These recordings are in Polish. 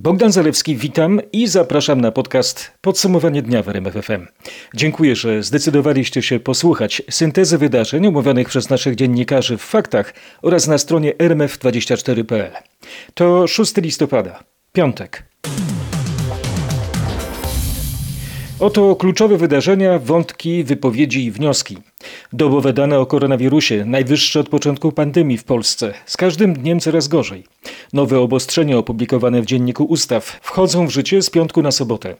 Bogdan Zalewski, witam i zapraszam na podcast Podsumowanie dnia w RMFFM. Dziękuję, że zdecydowaliście się posłuchać syntezy wydarzeń omówionych przez naszych dziennikarzy w faktach oraz na stronie rmf24.pl. To 6 listopada, piątek. Oto kluczowe wydarzenia, wątki, wypowiedzi i wnioski. Dobowe dane o koronawirusie, najwyższe od początku pandemii w Polsce, z każdym dniem coraz gorzej. Nowe obostrzenia opublikowane w Dzienniku Ustaw wchodzą w życie z piątku na sobotę.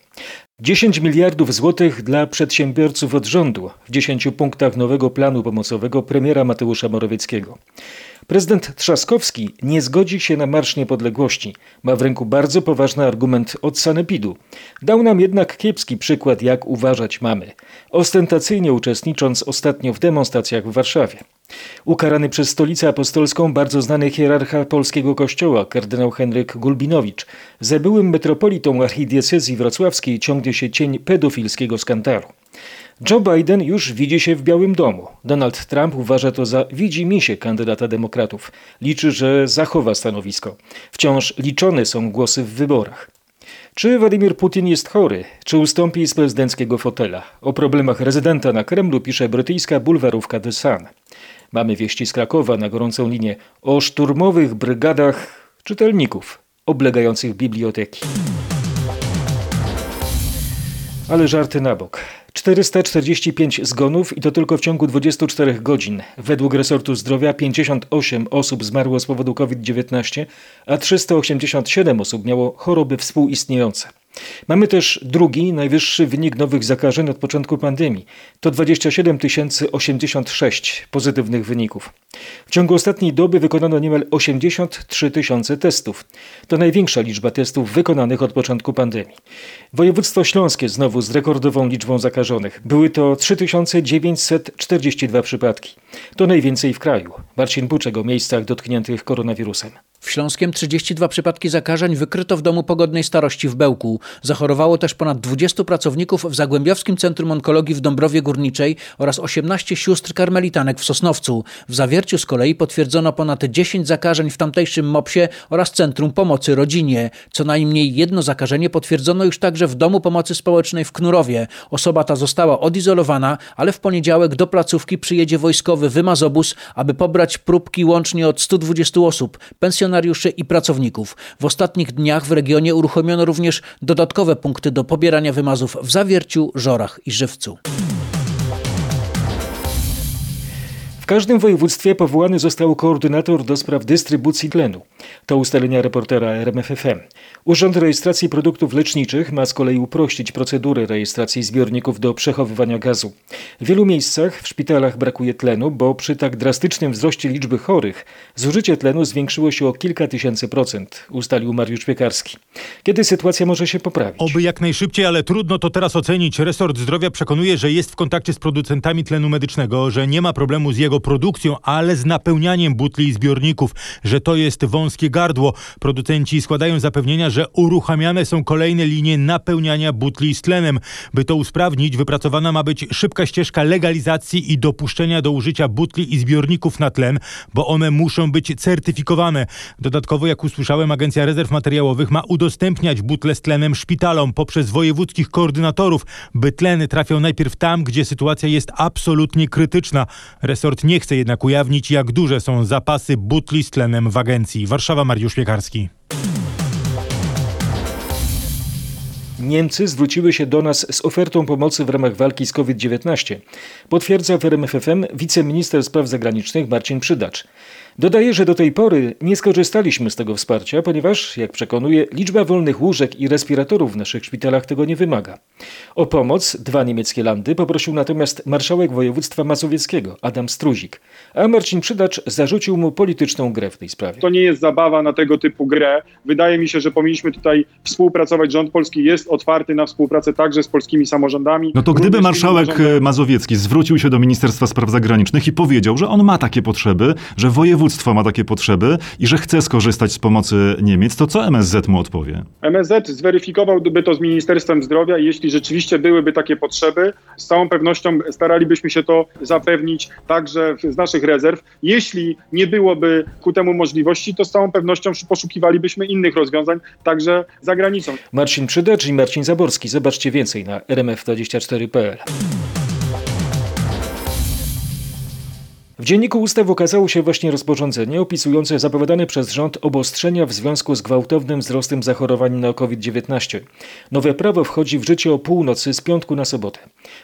10 miliardów złotych dla przedsiębiorców od rządu w 10 punktach nowego planu pomocowego premiera Mateusza Morawieckiego. Prezydent Trzaskowski nie zgodzi się na Marsz Niepodległości. Ma w ręku bardzo poważny argument od sanepidu. Dał nam jednak kiepski przykład, jak uważać mamy, ostentacyjnie uczestnicząc ostatnio w demonstracjach w Warszawie. Ukarany przez stolicę apostolską bardzo znany hierarcha polskiego kościoła, kardynał Henryk Gulbinowicz, za byłym metropolitą archidiecezji wrocławskiej ciągnie się cień pedofilskiego skandalu. Joe Biden już widzi się w Białym Domu. Donald Trump uważa to za widzi mi się kandydata demokratów. Liczy, że zachowa stanowisko. Wciąż liczone są głosy w wyborach. Czy Władimir Putin jest chory? Czy ustąpi z prezydenckiego fotela? O problemach rezydenta na Kremlu pisze brytyjska bulwarówka The Sun. Mamy wieści z Krakowa na gorącą linię o szturmowych brygadach czytelników oblegających biblioteki. Ale żarty na bok. 445 zgonów i to tylko w ciągu 24 godzin. Według resortu zdrowia 58 osób zmarło z powodu COVID-19, a 387 osób miało choroby współistniejące. Mamy też drugi, najwyższy wynik nowych zakażeń od początku pandemii. To 27 086 pozytywnych wyników. W ciągu ostatniej doby wykonano niemal 83 tysiące testów. To największa liczba testów wykonanych od początku pandemii. Województwo Śląskie znowu z rekordową liczbą zakażonych. Były to 3942 przypadki. To najwięcej w kraju. Marcin Buczek o miejscach dotkniętych koronawirusem. W Śląskiem 32 przypadki zakażeń wykryto w domu pogodnej starości w Bełku. Zachorowało też ponad 20 pracowników w Zagłębiowskim Centrum Onkologii w Dąbrowie Górniczej oraz 18 sióstr karmelitanek w Sosnowcu. W Zawierciu z kolei potwierdzono ponad 10 zakażeń w tamtejszym MOPSie oraz Centrum Pomocy Rodzinie. Co najmniej jedno zakażenie potwierdzono już także w Domu Pomocy Społecznej w Knurowie. Osoba ta została odizolowana, ale w poniedziałek do placówki przyjedzie wojskowy wymazobus, aby pobrać próbki łącznie od 120 osób, pensjonariuszy i pracowników. W ostatnich dniach w regionie uruchomiono również dodatkowe punkty do pobierania wymazów w Zawierciu, Żorach i Żywcu. Każdym województwie powołany został koordynator do spraw dystrybucji tlenu. To ustalenia reportera RMFFM. Urząd Rejestracji Produktów Leczniczych ma z kolei uprościć procedury rejestracji zbiorników do przechowywania gazu. W wielu miejscach w szpitalach brakuje tlenu, bo przy tak drastycznym wzroście liczby chorych zużycie tlenu zwiększyło się o kilka tysięcy procent, ustalił Mariusz Piekarski. Kiedy sytuacja może się poprawić? Oby jak najszybciej, ale trudno to teraz ocenić. Resort Zdrowia przekonuje, że jest w kontakcie z producentami tlenu medycznego, że nie ma problemu z jego produkcją, ale z napełnianiem butli i zbiorników, że to jest wąskie gardło. Producenci składają zapewnienia, że uruchamiane są kolejne linie napełniania butli z tlenem. By to usprawnić, wypracowana ma być szybka ścieżka legalizacji i dopuszczenia do użycia butli i zbiorników na tlen, bo one muszą być certyfikowane. Dodatkowo, jak usłyszałem, Agencja Rezerw Materiałowych ma udostępniać butle z tlenem szpitalom poprzez wojewódzkich koordynatorów, by tleny trafią najpierw tam, gdzie sytuacja jest absolutnie krytyczna. Resort nie chce jednak ujawnić, jak duże są zapasy butli z tlenem w agencji. Warszawa, Mariusz Piekarski. Niemcy zwróciły się do nas z ofertą pomocy w ramach walki z COVID-19, potwierdza w RMFFM wiceminister spraw zagranicznych Marcin Przydacz. Dodaje, że do tej pory nie skorzystaliśmy z tego wsparcia, ponieważ, jak przekonuje, liczba wolnych łóżek i respiratorów w naszych szpitalach tego nie wymaga. O pomoc dwa niemieckie landy poprosił natomiast marszałek województwa mazowieckiego Adam Struzik, a Marcin Przydacz zarzucił mu polityczną grę w tej sprawie. To nie jest zabawa na tego typu grę. Wydaje mi się, że powinniśmy tutaj współpracować. Rząd polski jest otwarty na współpracę także z polskimi samorządami. No to gdyby marszałek Mazowiecki zwrócił się do Ministerstwa Spraw Zagranicznych i powiedział, że on ma takie potrzeby, że województwo ma takie potrzeby i że chce skorzystać z pomocy Niemiec, to co MSZ mu odpowie? MSZ zweryfikowałby to z Ministerstwem Zdrowia i jeśli rzeczywiście byłyby takie potrzeby, z całą pewnością staralibyśmy się to zapewnić także z naszych rezerw. Jeśli nie byłoby ku temu możliwości, to z całą pewnością poszukiwalibyśmy innych rozwiązań, także za granicą. Marcin Przydacz i Marcin Zaborski. Zobaczcie więcej na rmf24.pl. W Dzienniku Ustaw ukazało się właśnie rozporządzenie opisujące zapowiadane przez rząd obostrzenia w związku z gwałtownym wzrostem zachorowań na COVID-19. Nowe prawo wchodzi w życie o północy z piątku na sobotę.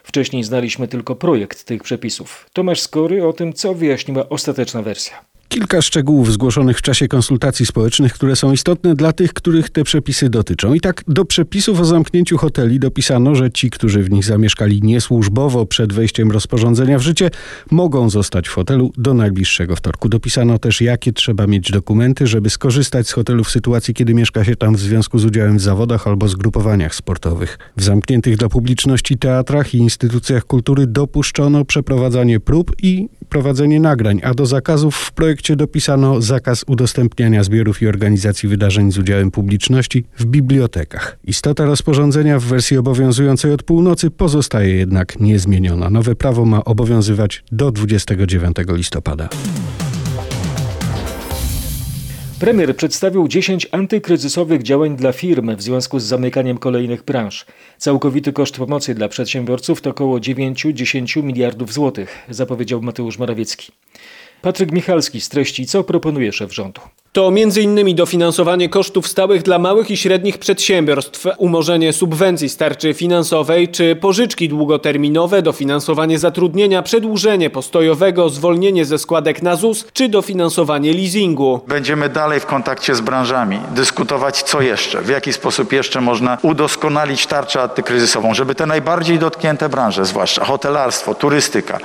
Wcześniej znaliśmy tylko projekt tych przepisów. Tomasz Skory o tym, co wyjaśniła ostateczna wersja. Kilka szczegółów zgłoszonych w czasie konsultacji społecznych, które są istotne dla tych, których te przepisy dotyczą. I tak do przepisów o zamknięciu hoteli dopisano, że ci, którzy w nich zamieszkali niesłużbowo przed wejściem rozporządzenia w życie, mogą zostać w hotelu do najbliższego wtorku. Dopisano też, jakie trzeba mieć dokumenty, żeby skorzystać z hotelu w sytuacji, kiedy mieszka się tam w związku z udziałem w zawodach albo zgrupowaniach sportowych. W zamkniętych dla publiczności teatrach i instytucjach kultury dopuszczono przeprowadzanie prób i prowadzenie nagrań, a do zakazów w projekcie dopisano zakaz udostępniania zbiorów i organizacji wydarzeń z udziałem publiczności w bibliotekach. Istota rozporządzenia w wersji obowiązującej od północy pozostaje jednak niezmieniona. Nowe prawo ma obowiązywać do 29 listopada. Premier przedstawił 10 antykryzysowych działań dla firm w związku z zamykaniem kolejnych branż. Całkowity koszt pomocy dla przedsiębiorców to około 9-10 miliardów złotych, zapowiedział Mateusz Morawiecki. Patryk Michalski streści, co proponuje szef rządu. To m.in. dofinansowanie kosztów stałych dla małych i średnich przedsiębiorstw, umorzenie subwencji starczy finansowej czy pożyczki długoterminowe, dofinansowanie zatrudnienia, przedłużenie postojowego, zwolnienie ze składek na ZUS czy dofinansowanie leasingu. Będziemy dalej w kontakcie z branżami, dyskutować co jeszcze, w jaki sposób jeszcze można udoskonalić tarczę antykryzysową, żeby te najbardziej dotknięte branże, zwłaszcza hotelarstwo, turystyka,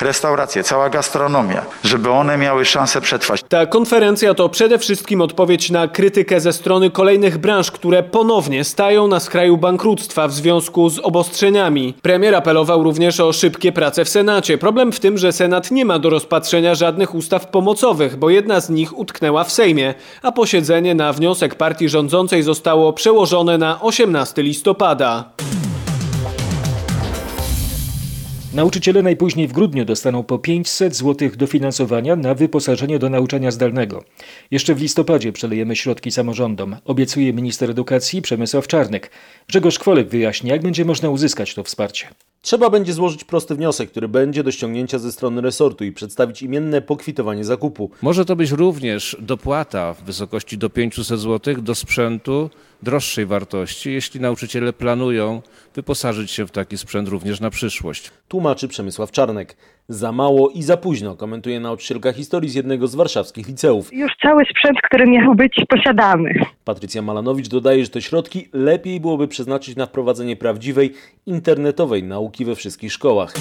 restauracje, cała gastronomia, żeby one miały szansę przetrwać. Ta konferencja to przede wszystkim odpowiedź na krytykę ze strony kolejnych branż, które ponownie stają na skraju bankructwa w związku z obostrzeniami. Premier apelował również o szybkie prace w Senacie. Problem w tym, że Senat nie ma do rozpatrzenia żadnych ustaw pomocowych, bo jedna z nich utknęła w Sejmie, a posiedzenie na wniosek partii rządzącej zostało przełożone na 18 listopada. Nauczyciele najpóźniej w grudniu dostaną po 500 zł dofinansowania na wyposażenie do nauczania zdalnego. Jeszcze w listopadzie przelejemy środki samorządom, obiecuje minister edukacji Przemysław Czarnek. Grzegorz Kwolek wyjaśni, jak będzie można uzyskać to wsparcie. Trzeba będzie złożyć prosty wniosek, który będzie do ściągnięcia ze strony resortu i przedstawić imienne pokwitowanie zakupu. Może to być również dopłata w wysokości do 500 zł do sprzętu droższej wartości, jeśli nauczyciele planują wyposażyć się w taki sprzęt również na przyszłość. Tłumaczy Przemysław Czarnek. Za mało i za późno, komentuje nauczycielka historii z jednego z warszawskich liceów. Już cały sprzęt, który miał być posiadany. Patrycja Malanowicz dodaje, że te środki lepiej byłoby przeznaczyć na wprowadzenie prawdziwej, internetowej nauki we wszystkich szkołach.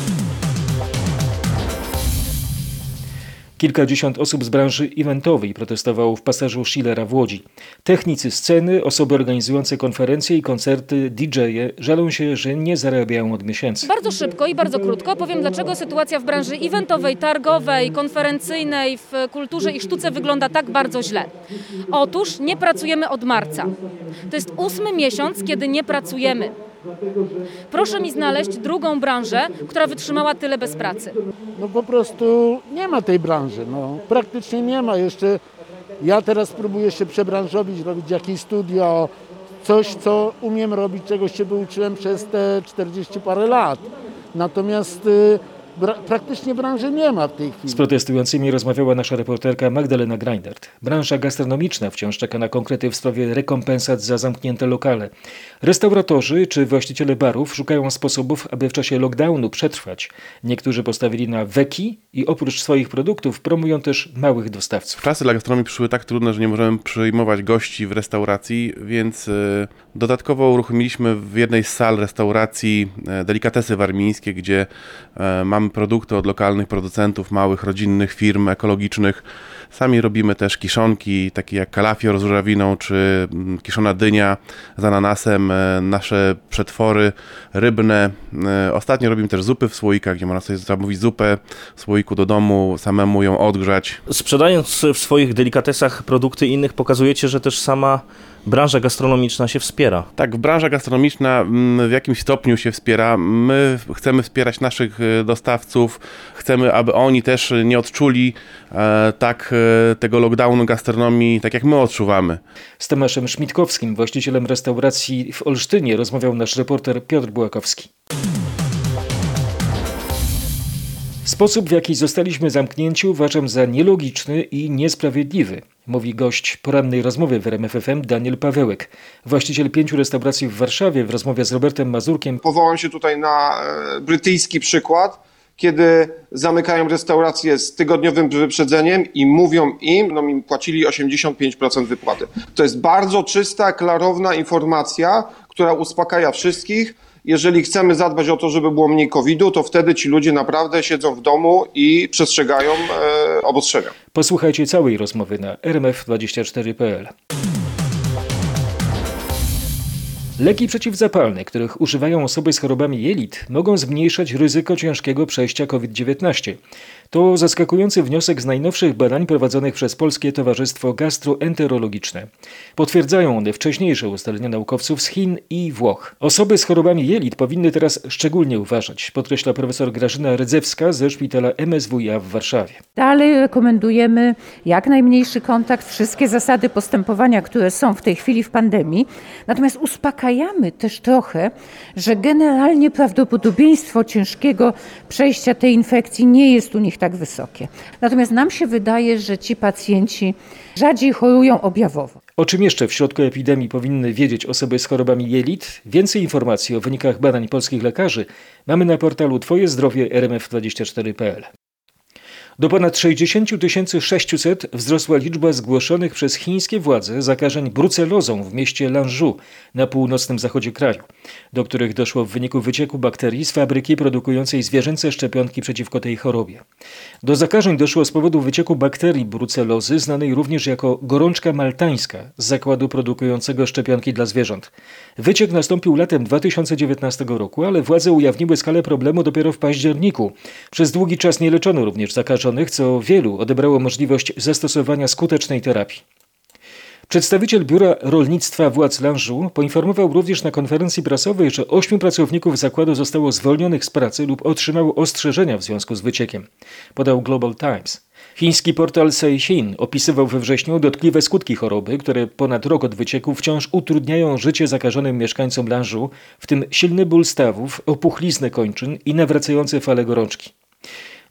Kilkadziesiąt osób z branży eventowej protestowało w pasażu Schillera w Łodzi. Technicy sceny, osoby organizujące konferencje i koncerty, DJ-e żalą się, że nie zarabiają od miesięcy. Bardzo szybko i bardzo krótko powiem, dlaczego sytuacja w branży eventowej, targowej, konferencyjnej, w kulturze i sztuce wygląda tak bardzo źle. Otóż nie pracujemy od marca. To jest ósmy miesiąc, kiedy nie pracujemy. Proszę mi znaleźć drugą branżę, która wytrzymała tyle bez pracy. No po prostu nie ma tej branży, no praktycznie nie ma. Jeszcze ja teraz próbuję się przebranżowić, robić jakieś studio, coś co umiem robić, czego się wyuczyłem przez te 40 parę lat. Natomiast y, bra praktycznie branży nie ma w tej chwili. Z protestującymi rozmawiała nasza reporterka Magdalena Greindert. Branża gastronomiczna wciąż czeka na konkrety w sprawie rekompensat za zamknięte lokale. Restauratorzy czy właściciele barów szukają sposobów, aby w czasie lockdownu przetrwać. Niektórzy postawili na weki i oprócz swoich produktów promują też małych dostawców. Czasy dla gastronomii przyszły tak trudne, że nie możemy przyjmować gości w restauracji, więc y, dodatkowo uruchomiliśmy w jednej z sal restauracji y, delikatesy warmińskie, gdzie y, mamy Zamawiamy produkty od lokalnych producentów, małych, rodzinnych firm ekologicznych. Sami robimy też kiszonki, takie jak kalafior z żurawiną, czy mm, kiszona dynia z ananasem, e, nasze przetwory rybne. E, Ostatnio robimy też zupy w słoikach, gdzie można sobie zamówić zupę w słoiku do domu, samemu ją odgrzać. Sprzedając w swoich delikatesach produkty innych, pokazujecie, że też sama branża gastronomiczna się wspiera. Tak, branża gastronomiczna mm, w jakimś stopniu się wspiera. My chcemy wspierać naszych e, dostawców, chcemy, aby oni też nie odczuli e, tak e, tego lockdownu gastronomii, tak jak my odczuwamy. Z Tomaszem Szmitkowskim, właścicielem restauracji w Olsztynie, rozmawiał nasz reporter Piotr Bułakowski. Sposób, w jaki zostaliśmy zamknięci, uważam za nielogiczny i niesprawiedliwy, mówi gość porannej rozmowy w RMFFM Daniel Pawełek. Właściciel pięciu restauracji w Warszawie w rozmowie z Robertem Mazurkiem Powołam się tutaj na e, brytyjski przykład, kiedy zamykają restauracje z tygodniowym wyprzedzeniem i mówią im, no im płacili 85% wypłaty. To jest bardzo czysta, klarowna informacja, która uspokaja wszystkich. Jeżeli chcemy zadbać o to, żeby było mniej COVID-u, to wtedy ci ludzie naprawdę siedzą w domu i przestrzegają e, obostrzenia. Posłuchajcie całej rozmowy na rmf24.pl. Leki przeciwzapalne, których używają osoby z chorobami jelit, mogą zmniejszać ryzyko ciężkiego przejścia COVID-19. To zaskakujący wniosek z najnowszych badań prowadzonych przez Polskie Towarzystwo Gastroenterologiczne. Potwierdzają one wcześniejsze ustalenia naukowców z Chin i Włoch. Osoby z chorobami jelit powinny teraz szczególnie uważać, podkreśla profesor Grażyna Rydzewska ze szpitala MSWiA w Warszawie. Dalej rekomendujemy jak najmniejszy kontakt, wszystkie zasady postępowania, które są w tej chwili w pandemii. Natomiast uspokajamy też trochę, że generalnie prawdopodobieństwo ciężkiego przejścia tej infekcji nie jest u tak wysokie. Natomiast nam się wydaje, że ci pacjenci rzadziej chorują objawowo. O czym jeszcze w środku epidemii powinny wiedzieć osoby z chorobami jelit? Więcej informacji o wynikach badań polskich lekarzy mamy na portalu Twoje zdrowie rmf24.pl. Do ponad 60 600 wzrosła liczba zgłoszonych przez chińskie władze zakażeń brucelozą w mieście Lanzhou na północnym zachodzie kraju, do których doszło w wyniku wycieku bakterii z fabryki produkującej zwierzęce szczepionki przeciwko tej chorobie. Do zakażeń doszło z powodu wycieku bakterii brucelozy, znanej również jako gorączka maltańska z zakładu produkującego szczepionki dla zwierząt. Wyciek nastąpił latem 2019 roku, ale władze ujawniły skalę problemu dopiero w październiku. Przez długi czas nie leczono również zakażonych, co wielu odebrało możliwość zastosowania skutecznej terapii. Przedstawiciel Biura Rolnictwa Władz Lanżu poinformował również na konferencji prasowej, że ośmiu pracowników zakładu zostało zwolnionych z pracy lub otrzymało ostrzeżenia w związku z wyciekiem, podał Global Times. Chiński portal Seixin opisywał we wrześniu dotkliwe skutki choroby, które ponad rok od wycieku wciąż utrudniają życie zakażonym mieszkańcom Lanżu, w tym silny ból stawów, opuchliznę kończyn i nawracające fale gorączki.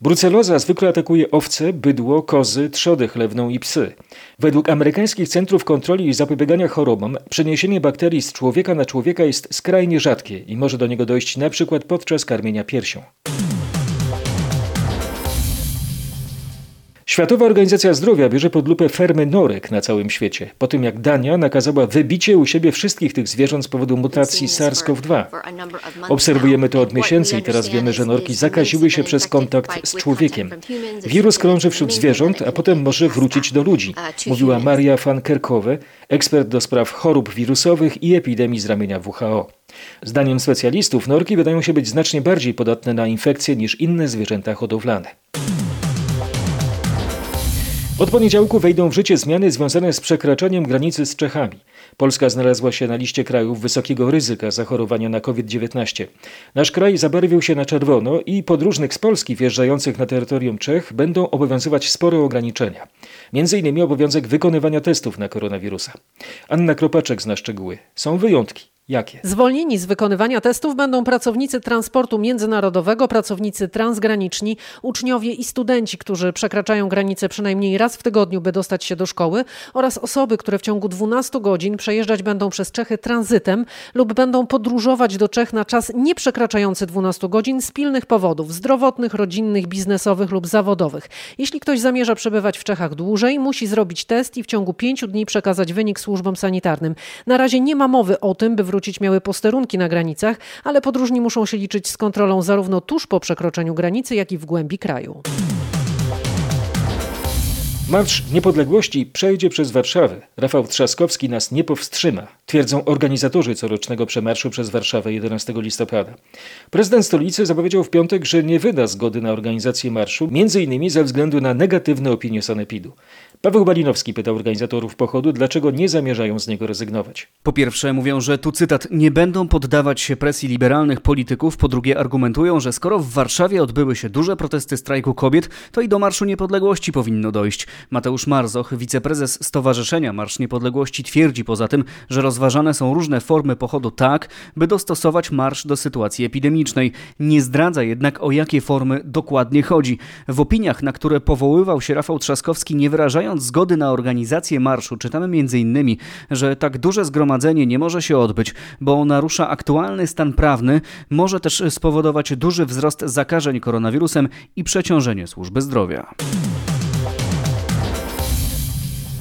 Bruceloza zwykle atakuje owce, bydło, kozy, trzody chlewną i psy. Według amerykańskich centrów kontroli i zapobiegania chorobom, przeniesienie bakterii z człowieka na człowieka jest skrajnie rzadkie i może do niego dojść przykład podczas karmienia piersią. Światowa Organizacja Zdrowia bierze pod lupę fermy norek na całym świecie, po tym jak Dania nakazała wybicie u siebie wszystkich tych zwierząt z powodu mutacji SARS-CoV-2. Obserwujemy to od miesięcy i teraz wiemy, że norki zakaziły się przez kontakt z człowiekiem. Wirus krąży wśród zwierząt, a potem może wrócić do ludzi, mówiła Maria van Kerkove, ekspert do spraw chorób wirusowych i epidemii z ramienia WHO. Zdaniem specjalistów norki wydają się być znacznie bardziej podatne na infekcje niż inne zwierzęta hodowlane. Od poniedziałku wejdą w życie zmiany związane z przekraczaniem granicy z Czechami. Polska znalazła się na liście krajów wysokiego ryzyka zachorowania na COVID-19. Nasz kraj zabarwił się na czerwono i podróżnych z Polski wjeżdżających na terytorium Czech będą obowiązywać spore ograniczenia. Między innymi obowiązek wykonywania testów na koronawirusa. Anna Kropaczek zna szczegóły. Są wyjątki. Jakie? Zwolnieni z wykonywania testów będą pracownicy transportu międzynarodowego, pracownicy transgraniczni, uczniowie i studenci, którzy przekraczają granicę przynajmniej raz w tygodniu, by dostać się do szkoły, oraz osoby, które w ciągu 12 godzin przejeżdżać będą przez Czechy tranzytem lub będą podróżować do Czech na czas nie przekraczający 12 godzin z pilnych powodów zdrowotnych, rodzinnych, biznesowych lub zawodowych. Jeśli ktoś zamierza przebywać w Czechach dłużej, musi zrobić test i w ciągu 5 dni przekazać wynik służbom sanitarnym. Na razie nie ma mowy o tym, by wrócić miały posterunki na granicach, ale podróżni muszą się liczyć z kontrolą zarówno tuż po przekroczeniu granicy, jak i w głębi kraju. Marsz Niepodległości przejdzie przez Warszawę. Rafał Trzaskowski nas nie powstrzyma, twierdzą organizatorzy corocznego przemarszu przez Warszawę 11 listopada. Prezydent stolicy zapowiedział w piątek, że nie wyda zgody na organizację marszu, m.in. ze względu na negatywne opinie sanepidu. Paweł Balinowski pytał organizatorów pochodu, dlaczego nie zamierzają z niego rezygnować. Po pierwsze mówią, że tu cytat, nie będą poddawać się presji liberalnych polityków, po drugie argumentują, że skoro w Warszawie odbyły się duże protesty strajku kobiet, to i do Marszu Niepodległości powinno dojść. Mateusz Marzoch, wiceprezes Stowarzyszenia Marsz Niepodległości twierdzi poza tym, że rozważane są różne formy pochodu tak, by dostosować marsz do sytuacji epidemicznej. Nie zdradza jednak o jakie formy dokładnie chodzi. W opiniach, na które powoływał się Rafał Trzaskowski nie wyrażają Zgody na organizację marszu, czytamy m.in., że tak duże zgromadzenie nie może się odbyć, bo narusza aktualny stan prawny, może też spowodować duży wzrost zakażeń koronawirusem i przeciążenie służby zdrowia.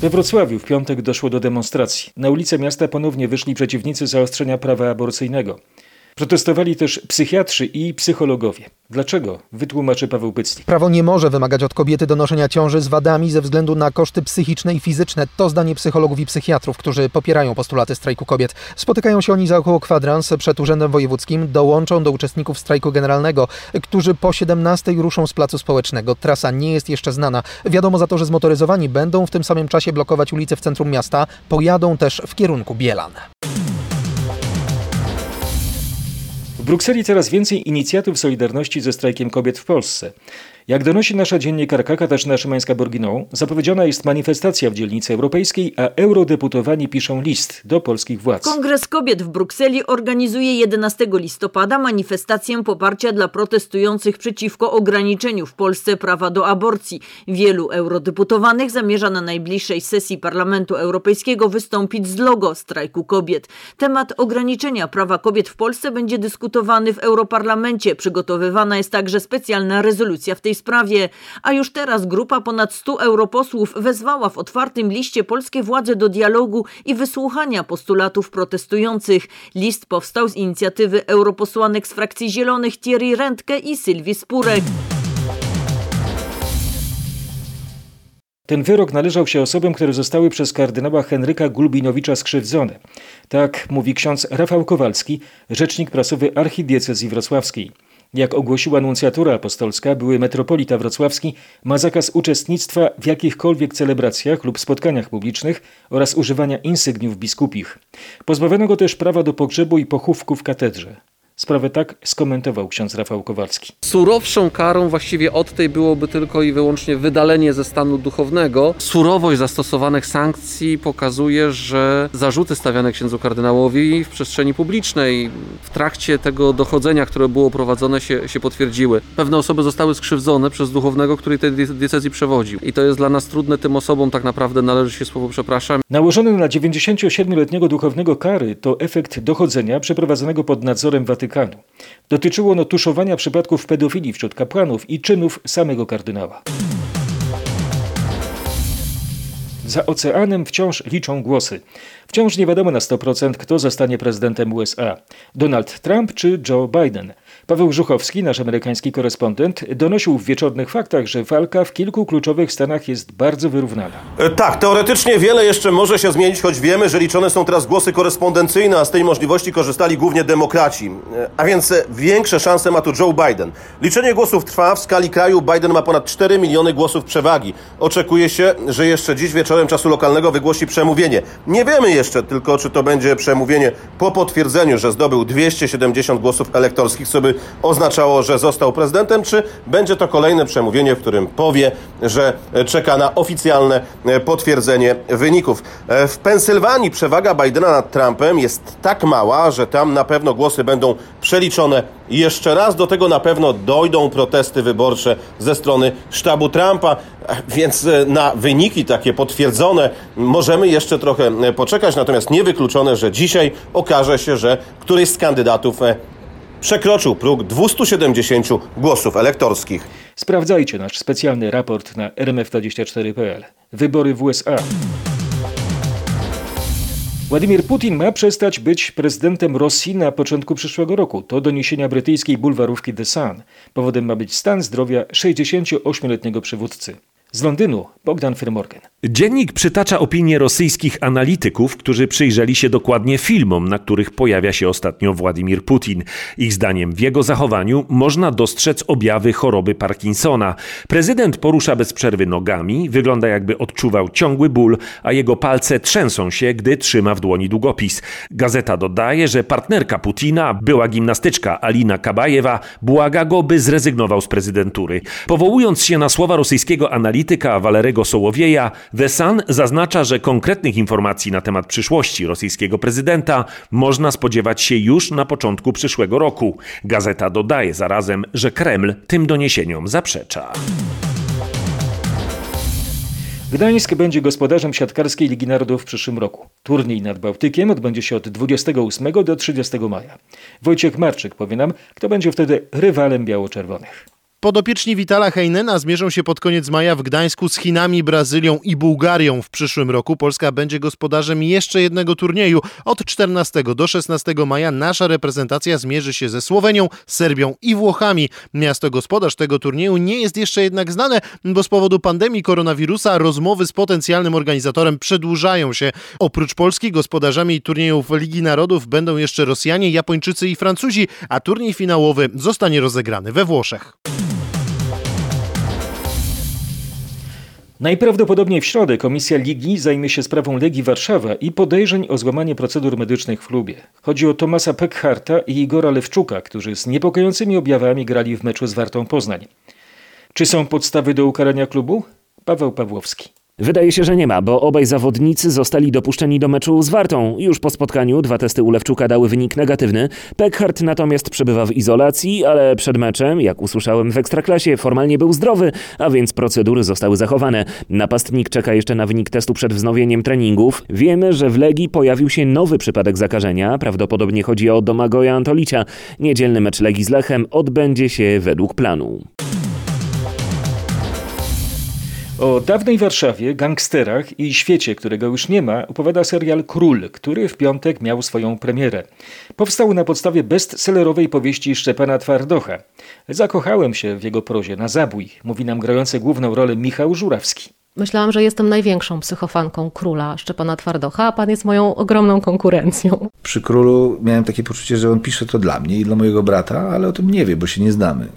We Wrocławiu w piątek doszło do demonstracji. Na ulice miasta ponownie wyszli przeciwnicy zaostrzenia prawa aborcyjnego. Protestowali też psychiatrzy i psychologowie. Dlaczego? Wytłumaczy Paweł Pyclik. Prawo nie może wymagać od kobiety donoszenia ciąży z wadami ze względu na koszty psychiczne i fizyczne. To zdanie psychologów i psychiatrów, którzy popierają postulaty strajku kobiet. Spotykają się oni za około kwadrans przed Urzędem Wojewódzkim. Dołączą do uczestników strajku generalnego, którzy po 17 ruszą z placu społecznego. Trasa nie jest jeszcze znana. Wiadomo za to, że zmotoryzowani będą w tym samym czasie blokować ulice w centrum miasta. Pojadą też w kierunku Bielan. W Brukseli coraz więcej inicjatyw Solidarności ze strajkiem kobiet w Polsce. Jak donosi nasza dziennikarka Katarzyna Szymańska-Borginą, zapowiedziana jest manifestacja w dzielnicy europejskiej, a eurodeputowani piszą list do polskich władz. Kongres Kobiet w Brukseli organizuje 11 listopada manifestację poparcia dla protestujących przeciwko ograniczeniu w Polsce prawa do aborcji. Wielu eurodeputowanych zamierza na najbliższej sesji Parlamentu Europejskiego wystąpić z logo strajku kobiet. Temat ograniczenia prawa kobiet w Polsce będzie dyskutowany w Europarlamencie. Przygotowywana jest także specjalna rezolucja w tej sprawie, a już teraz grupa ponad 100 europosłów wezwała w otwartym liście polskie władze do dialogu i wysłuchania postulatów protestujących. List powstał z inicjatywy europosłanek z frakcji Zielonych Thierry Rentke i Sylwii Spurek. Ten wyrok należał się osobom, które zostały przez kardynała Henryka Gulbinowicza skrzywdzone. Tak mówi ksiądz Rafał Kowalski, rzecznik prasowy archidiecezji wrocławskiej. Jak ogłosiła nuncjatura apostolska, były metropolita wrocławski ma zakaz uczestnictwa w jakichkolwiek celebracjach lub spotkaniach publicznych oraz używania insygniów biskupich. Pozbawiono go też prawa do pogrzebu i pochówku w katedrze. Sprawę tak skomentował ksiądz Rafał Kowalski. Surowszą karą właściwie od tej byłoby tylko i wyłącznie wydalenie ze stanu duchownego. Surowość zastosowanych sankcji pokazuje, że zarzuty stawiane księdzu kardynałowi w przestrzeni publicznej w trakcie tego dochodzenia, które było prowadzone się, się potwierdziły. Pewne osoby zostały skrzywdzone przez duchownego, który tej decyzji przewodził. I to jest dla nas trudne, tym osobom tak naprawdę należy się słowo przepraszam. Nałożone na 97-letniego duchownego kary to efekt dochodzenia przeprowadzonego pod nadzorem Watykanu Watykanu. Dotyczyło ono tuszowania przypadków pedofilii wśród kapłanów i czynów samego kardynała. Za oceanem wciąż liczą głosy. Wciąż nie wiadomo na 100% kto zostanie prezydentem USA. Donald Trump czy Joe Biden. Paweł Żuchowski, nasz amerykański korespondent, donosił w wieczornych faktach, że walka w kilku kluczowych stanach jest bardzo wyrównana. E, tak, teoretycznie wiele jeszcze może się zmienić, choć wiemy, że liczone są teraz głosy korespondencyjne, a z tej możliwości korzystali głównie demokraci. E, a więc e, większe szanse ma tu Joe Biden. Liczenie głosów trwa. W skali kraju Biden ma ponad 4 miliony głosów przewagi. Oczekuje się, że jeszcze dziś wieczorem czasu lokalnego wygłosi przemówienie. Nie wiemy jeszcze tylko, czy to będzie przemówienie po potwierdzeniu, że zdobył 270 głosów elektorskich, co by oznaczało, że został prezydentem, czy będzie to kolejne przemówienie, w którym powie, że czeka na oficjalne e, potwierdzenie wyników. E, w Pensylwanii przewaga Bidena nad Trumpem jest tak mała, że tam na pewno głosy będą przeliczone jeszcze raz. Do tego na pewno dojdą protesty wyborcze ze strony sztabu Trumpa, e, więc na wyniki takie potwierdzone możemy jeszcze trochę poczekać. Natomiast niewykluczone, że dzisiaj okaże się, że któryś z kandydatów przekroczył próg 270 głosów elektorskich. Sprawdzajcie nasz specjalny raport na rmf24.pl. Wybory w USA. Władimir Putin ma przestać być prezydentem Rosji na początku przyszłego roku. To doniesienia brytyjskiej bulwarówki The Sun. Powodem ma być stan zdrowia 68-letniego przywódcy. Z Londynu Bogdan Firmorgan. Dziennik przytacza opinie rosyjskich analityków, którzy przyjrzeli się dokładnie filmom, na których pojawia się ostatnio Władimir Putin. Ich zdaniem w jego zachowaniu można dostrzec objawy choroby Parkinsona. Prezydent porusza bez przerwy nogami, wygląda jakby odczuwał ciągły ból, a jego palce trzęsą się, gdy trzyma w dłoni długopis. Gazeta dodaje, że partnerka Putina, była gimnastyczka Alina Kabajewa, błaga go, by zrezygnował z prezydentury. Powołując się na słowa rosyjskiego analityka Walerego Sołowieja, The Sun zaznacza, że konkretnych informacji na temat przyszłości rosyjskiego prezydenta można spodziewać się już na początku przyszłego roku. Gazeta dodaje zarazem, że Kreml tym doniesieniom zaprzecza. Gdańsk będzie gospodarzem siatkarskiej Ligi Narodów w przyszłym roku. Turniej nad Bałtykiem odbędzie się od 28 do 30 maja. Wojciech Marczyk powie nam, kto będzie wtedy rywalem biało-czerwonych. Podopieczni Witala Heinena zmierzą się pod koniec maja w Gdańsku z Chinami, Brazylią i Bułgarią. W przyszłym roku Polska będzie gospodarzem jeszcze jednego turnieju. Od 14 do 16 maja nasza reprezentacja zmierzy się ze Słowenią, Serbią i Włochami. Miasto gospodarz tego turnieju nie jest jeszcze jednak znane, bo z powodu pandemii koronawirusa rozmowy z potencjalnym organizatorem przedłużają się. Oprócz Polski gospodarzami turniejów Ligi Narodów będą jeszcze Rosjanie, Japończycy i Francuzi, a turniej finałowy zostanie rozegrany we Włoszech. Najprawdopodobniej w środę Komisja Ligi zajmie się sprawą Legii Warszawa i podejrzeń o złamanie procedur medycznych w klubie. Chodzi o Tomasa Pekharta i Igora Lewczuka, którzy z niepokojącymi objawami grali w meczu z Wartą Poznań. Czy są podstawy do ukarania klubu? Paweł Pawłowski. Wydaje się, że nie ma, bo obaj zawodnicy zostali dopuszczeni do meczu z Wartą. Już po spotkaniu dwa testy u dały wynik negatywny. Peckhardt natomiast przebywa w izolacji, ale przed meczem, jak usłyszałem w Ekstraklasie, formalnie był zdrowy, a więc procedury zostały zachowane. Napastnik czeka jeszcze na wynik testu przed wznowieniem treningów. Wiemy, że w Legii pojawił się nowy przypadek zakażenia. Prawdopodobnie chodzi o Domagoja Antolicia. Niedzielny mecz Legii z Lechem odbędzie się według planu. O dawnej Warszawie, gangsterach i świecie, którego już nie ma, opowiada serial Król, który w piątek miał swoją premierę. Powstał na podstawie bestsellerowej powieści Szczepana Twardocha. Zakochałem się w jego prozie na zabój, mówi nam grający główną rolę Michał Żurawski. Myślałam, że jestem największą psychofanką króla Szczepana Twardocha, a pan jest moją ogromną konkurencją. Przy królu miałem takie poczucie, że on pisze to dla mnie i dla mojego brata, ale o tym nie wie, bo się nie znamy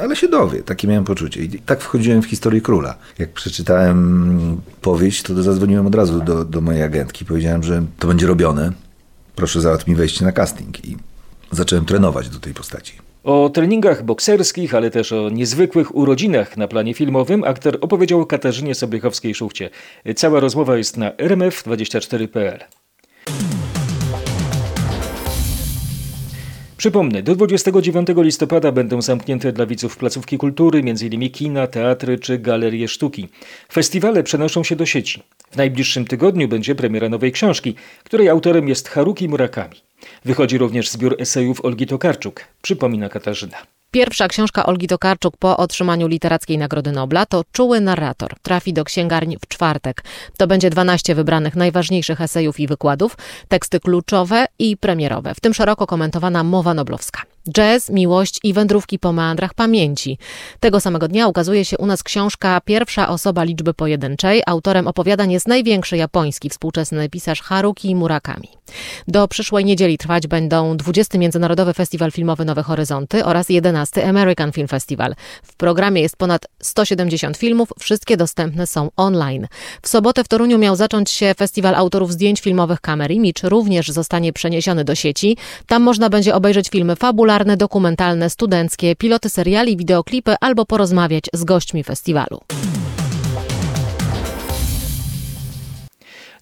ale się dowie. Takie miałem poczucie. I tak wchodziłem w historię króla. Jak przeczytałem powieść, to zadzwoniłem od razu do, do mojej agentki. Powiedziałem, że to będzie robione. Proszę załatw mi wejście na casting. I zacząłem trenować do tej postaci. O treningach bokserskich, ale też o niezwykłych urodzinach na planie filmowym aktor opowiedział Katarzynie Sobiechowskiej-Szuchcie. Cała rozmowa jest na rmf24.pl. Przypomnę, do 29 listopada będą zamknięte dla widzów placówki kultury, m.in. kina, teatry czy galerie sztuki. Festiwale przenoszą się do sieci. W najbliższym tygodniu będzie premiera nowej książki, której autorem jest Haruki Murakami. Wychodzi również zbiór esejów Olgi Tokarczuk, przypomina Katarzyna. Pierwsza książka Olgi Tokarczuk po otrzymaniu Literackiej Nagrody Nobla to Czuły narrator. Trafi do księgarni w czwartek. To będzie 12 wybranych najważniejszych esejów i wykładów, teksty kluczowe i premierowe, w tym szeroko komentowana mowa noblowska. Jazz, miłość i wędrówki po meandrach pamięci. Tego samego dnia ukazuje się u nas książka Pierwsza osoba liczby pojedynczej. Autorem opowiadań jest największy japoński współczesny pisarz Haruki Murakami. Do przyszłej niedzieli trwać będą 20. Międzynarodowy Festiwal Filmowy Nowe Horyzonty oraz 11. American Film Festival. W programie jest ponad 170 filmów, wszystkie dostępne są online. W sobotę w Toruniu miał zacząć się Festiwal Autorów Zdjęć Filmowych Kamer Image, również zostanie przeniesiony do sieci. Tam można będzie obejrzeć filmy fabularne, fabularne, dokumentalne, studenckie, piloty seriali, wideoklipy albo porozmawiać z gośćmi festiwalu.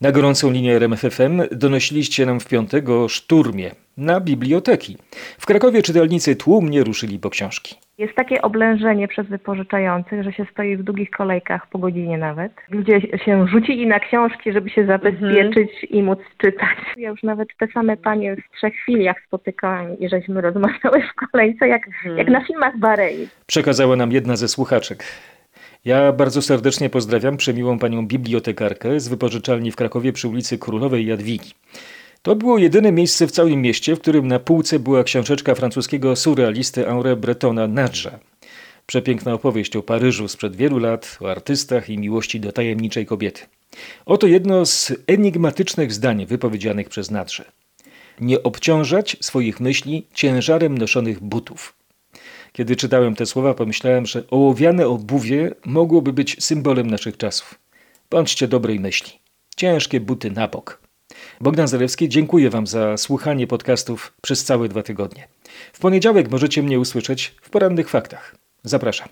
Na gorącą linię RMFFM donosiliście nam w piątek o szturmie na biblioteki. W Krakowie czytelnicy tłumnie ruszyli po książki. Jest takie oblężenie przez wypożyczających, że się stoi w długich kolejkach po godzinie nawet. Ludzie się rzucili na książki, żeby się zabezpieczyć mhm. i móc czytać. Ja już nawet te same panie w trzech chwilach spotykałam i żeśmy rozmawiały w kolejce, jak, mhm. jak na filmach Barei. Przekazała nam jedna ze słuchaczek. Ja bardzo serdecznie pozdrawiam przemiłą panią bibliotekarkę z wypożyczalni w Krakowie przy ulicy Królowej Jadwigi. To było jedyne miejsce w całym mieście, w którym na półce była książeczka francuskiego surrealisty Henri Bretona Nadża. Przepiękna opowieść o Paryżu sprzed wielu lat, o artystach i miłości do tajemniczej kobiety. Oto jedno z enigmatycznych zdań wypowiedzianych przez Nadrze. Nie obciążać swoich myśli ciężarem noszonych butów. Kiedy czytałem te słowa, pomyślałem, że ołowiane obuwie mogłoby być symbolem naszych czasów. Bądźcie dobrej myśli. Ciężkie buty na bok. Bogdan Zalewski, dziękuję Wam za słuchanie podcastów przez całe dwa tygodnie. W poniedziałek możecie mnie usłyszeć w porannych faktach. Zapraszam.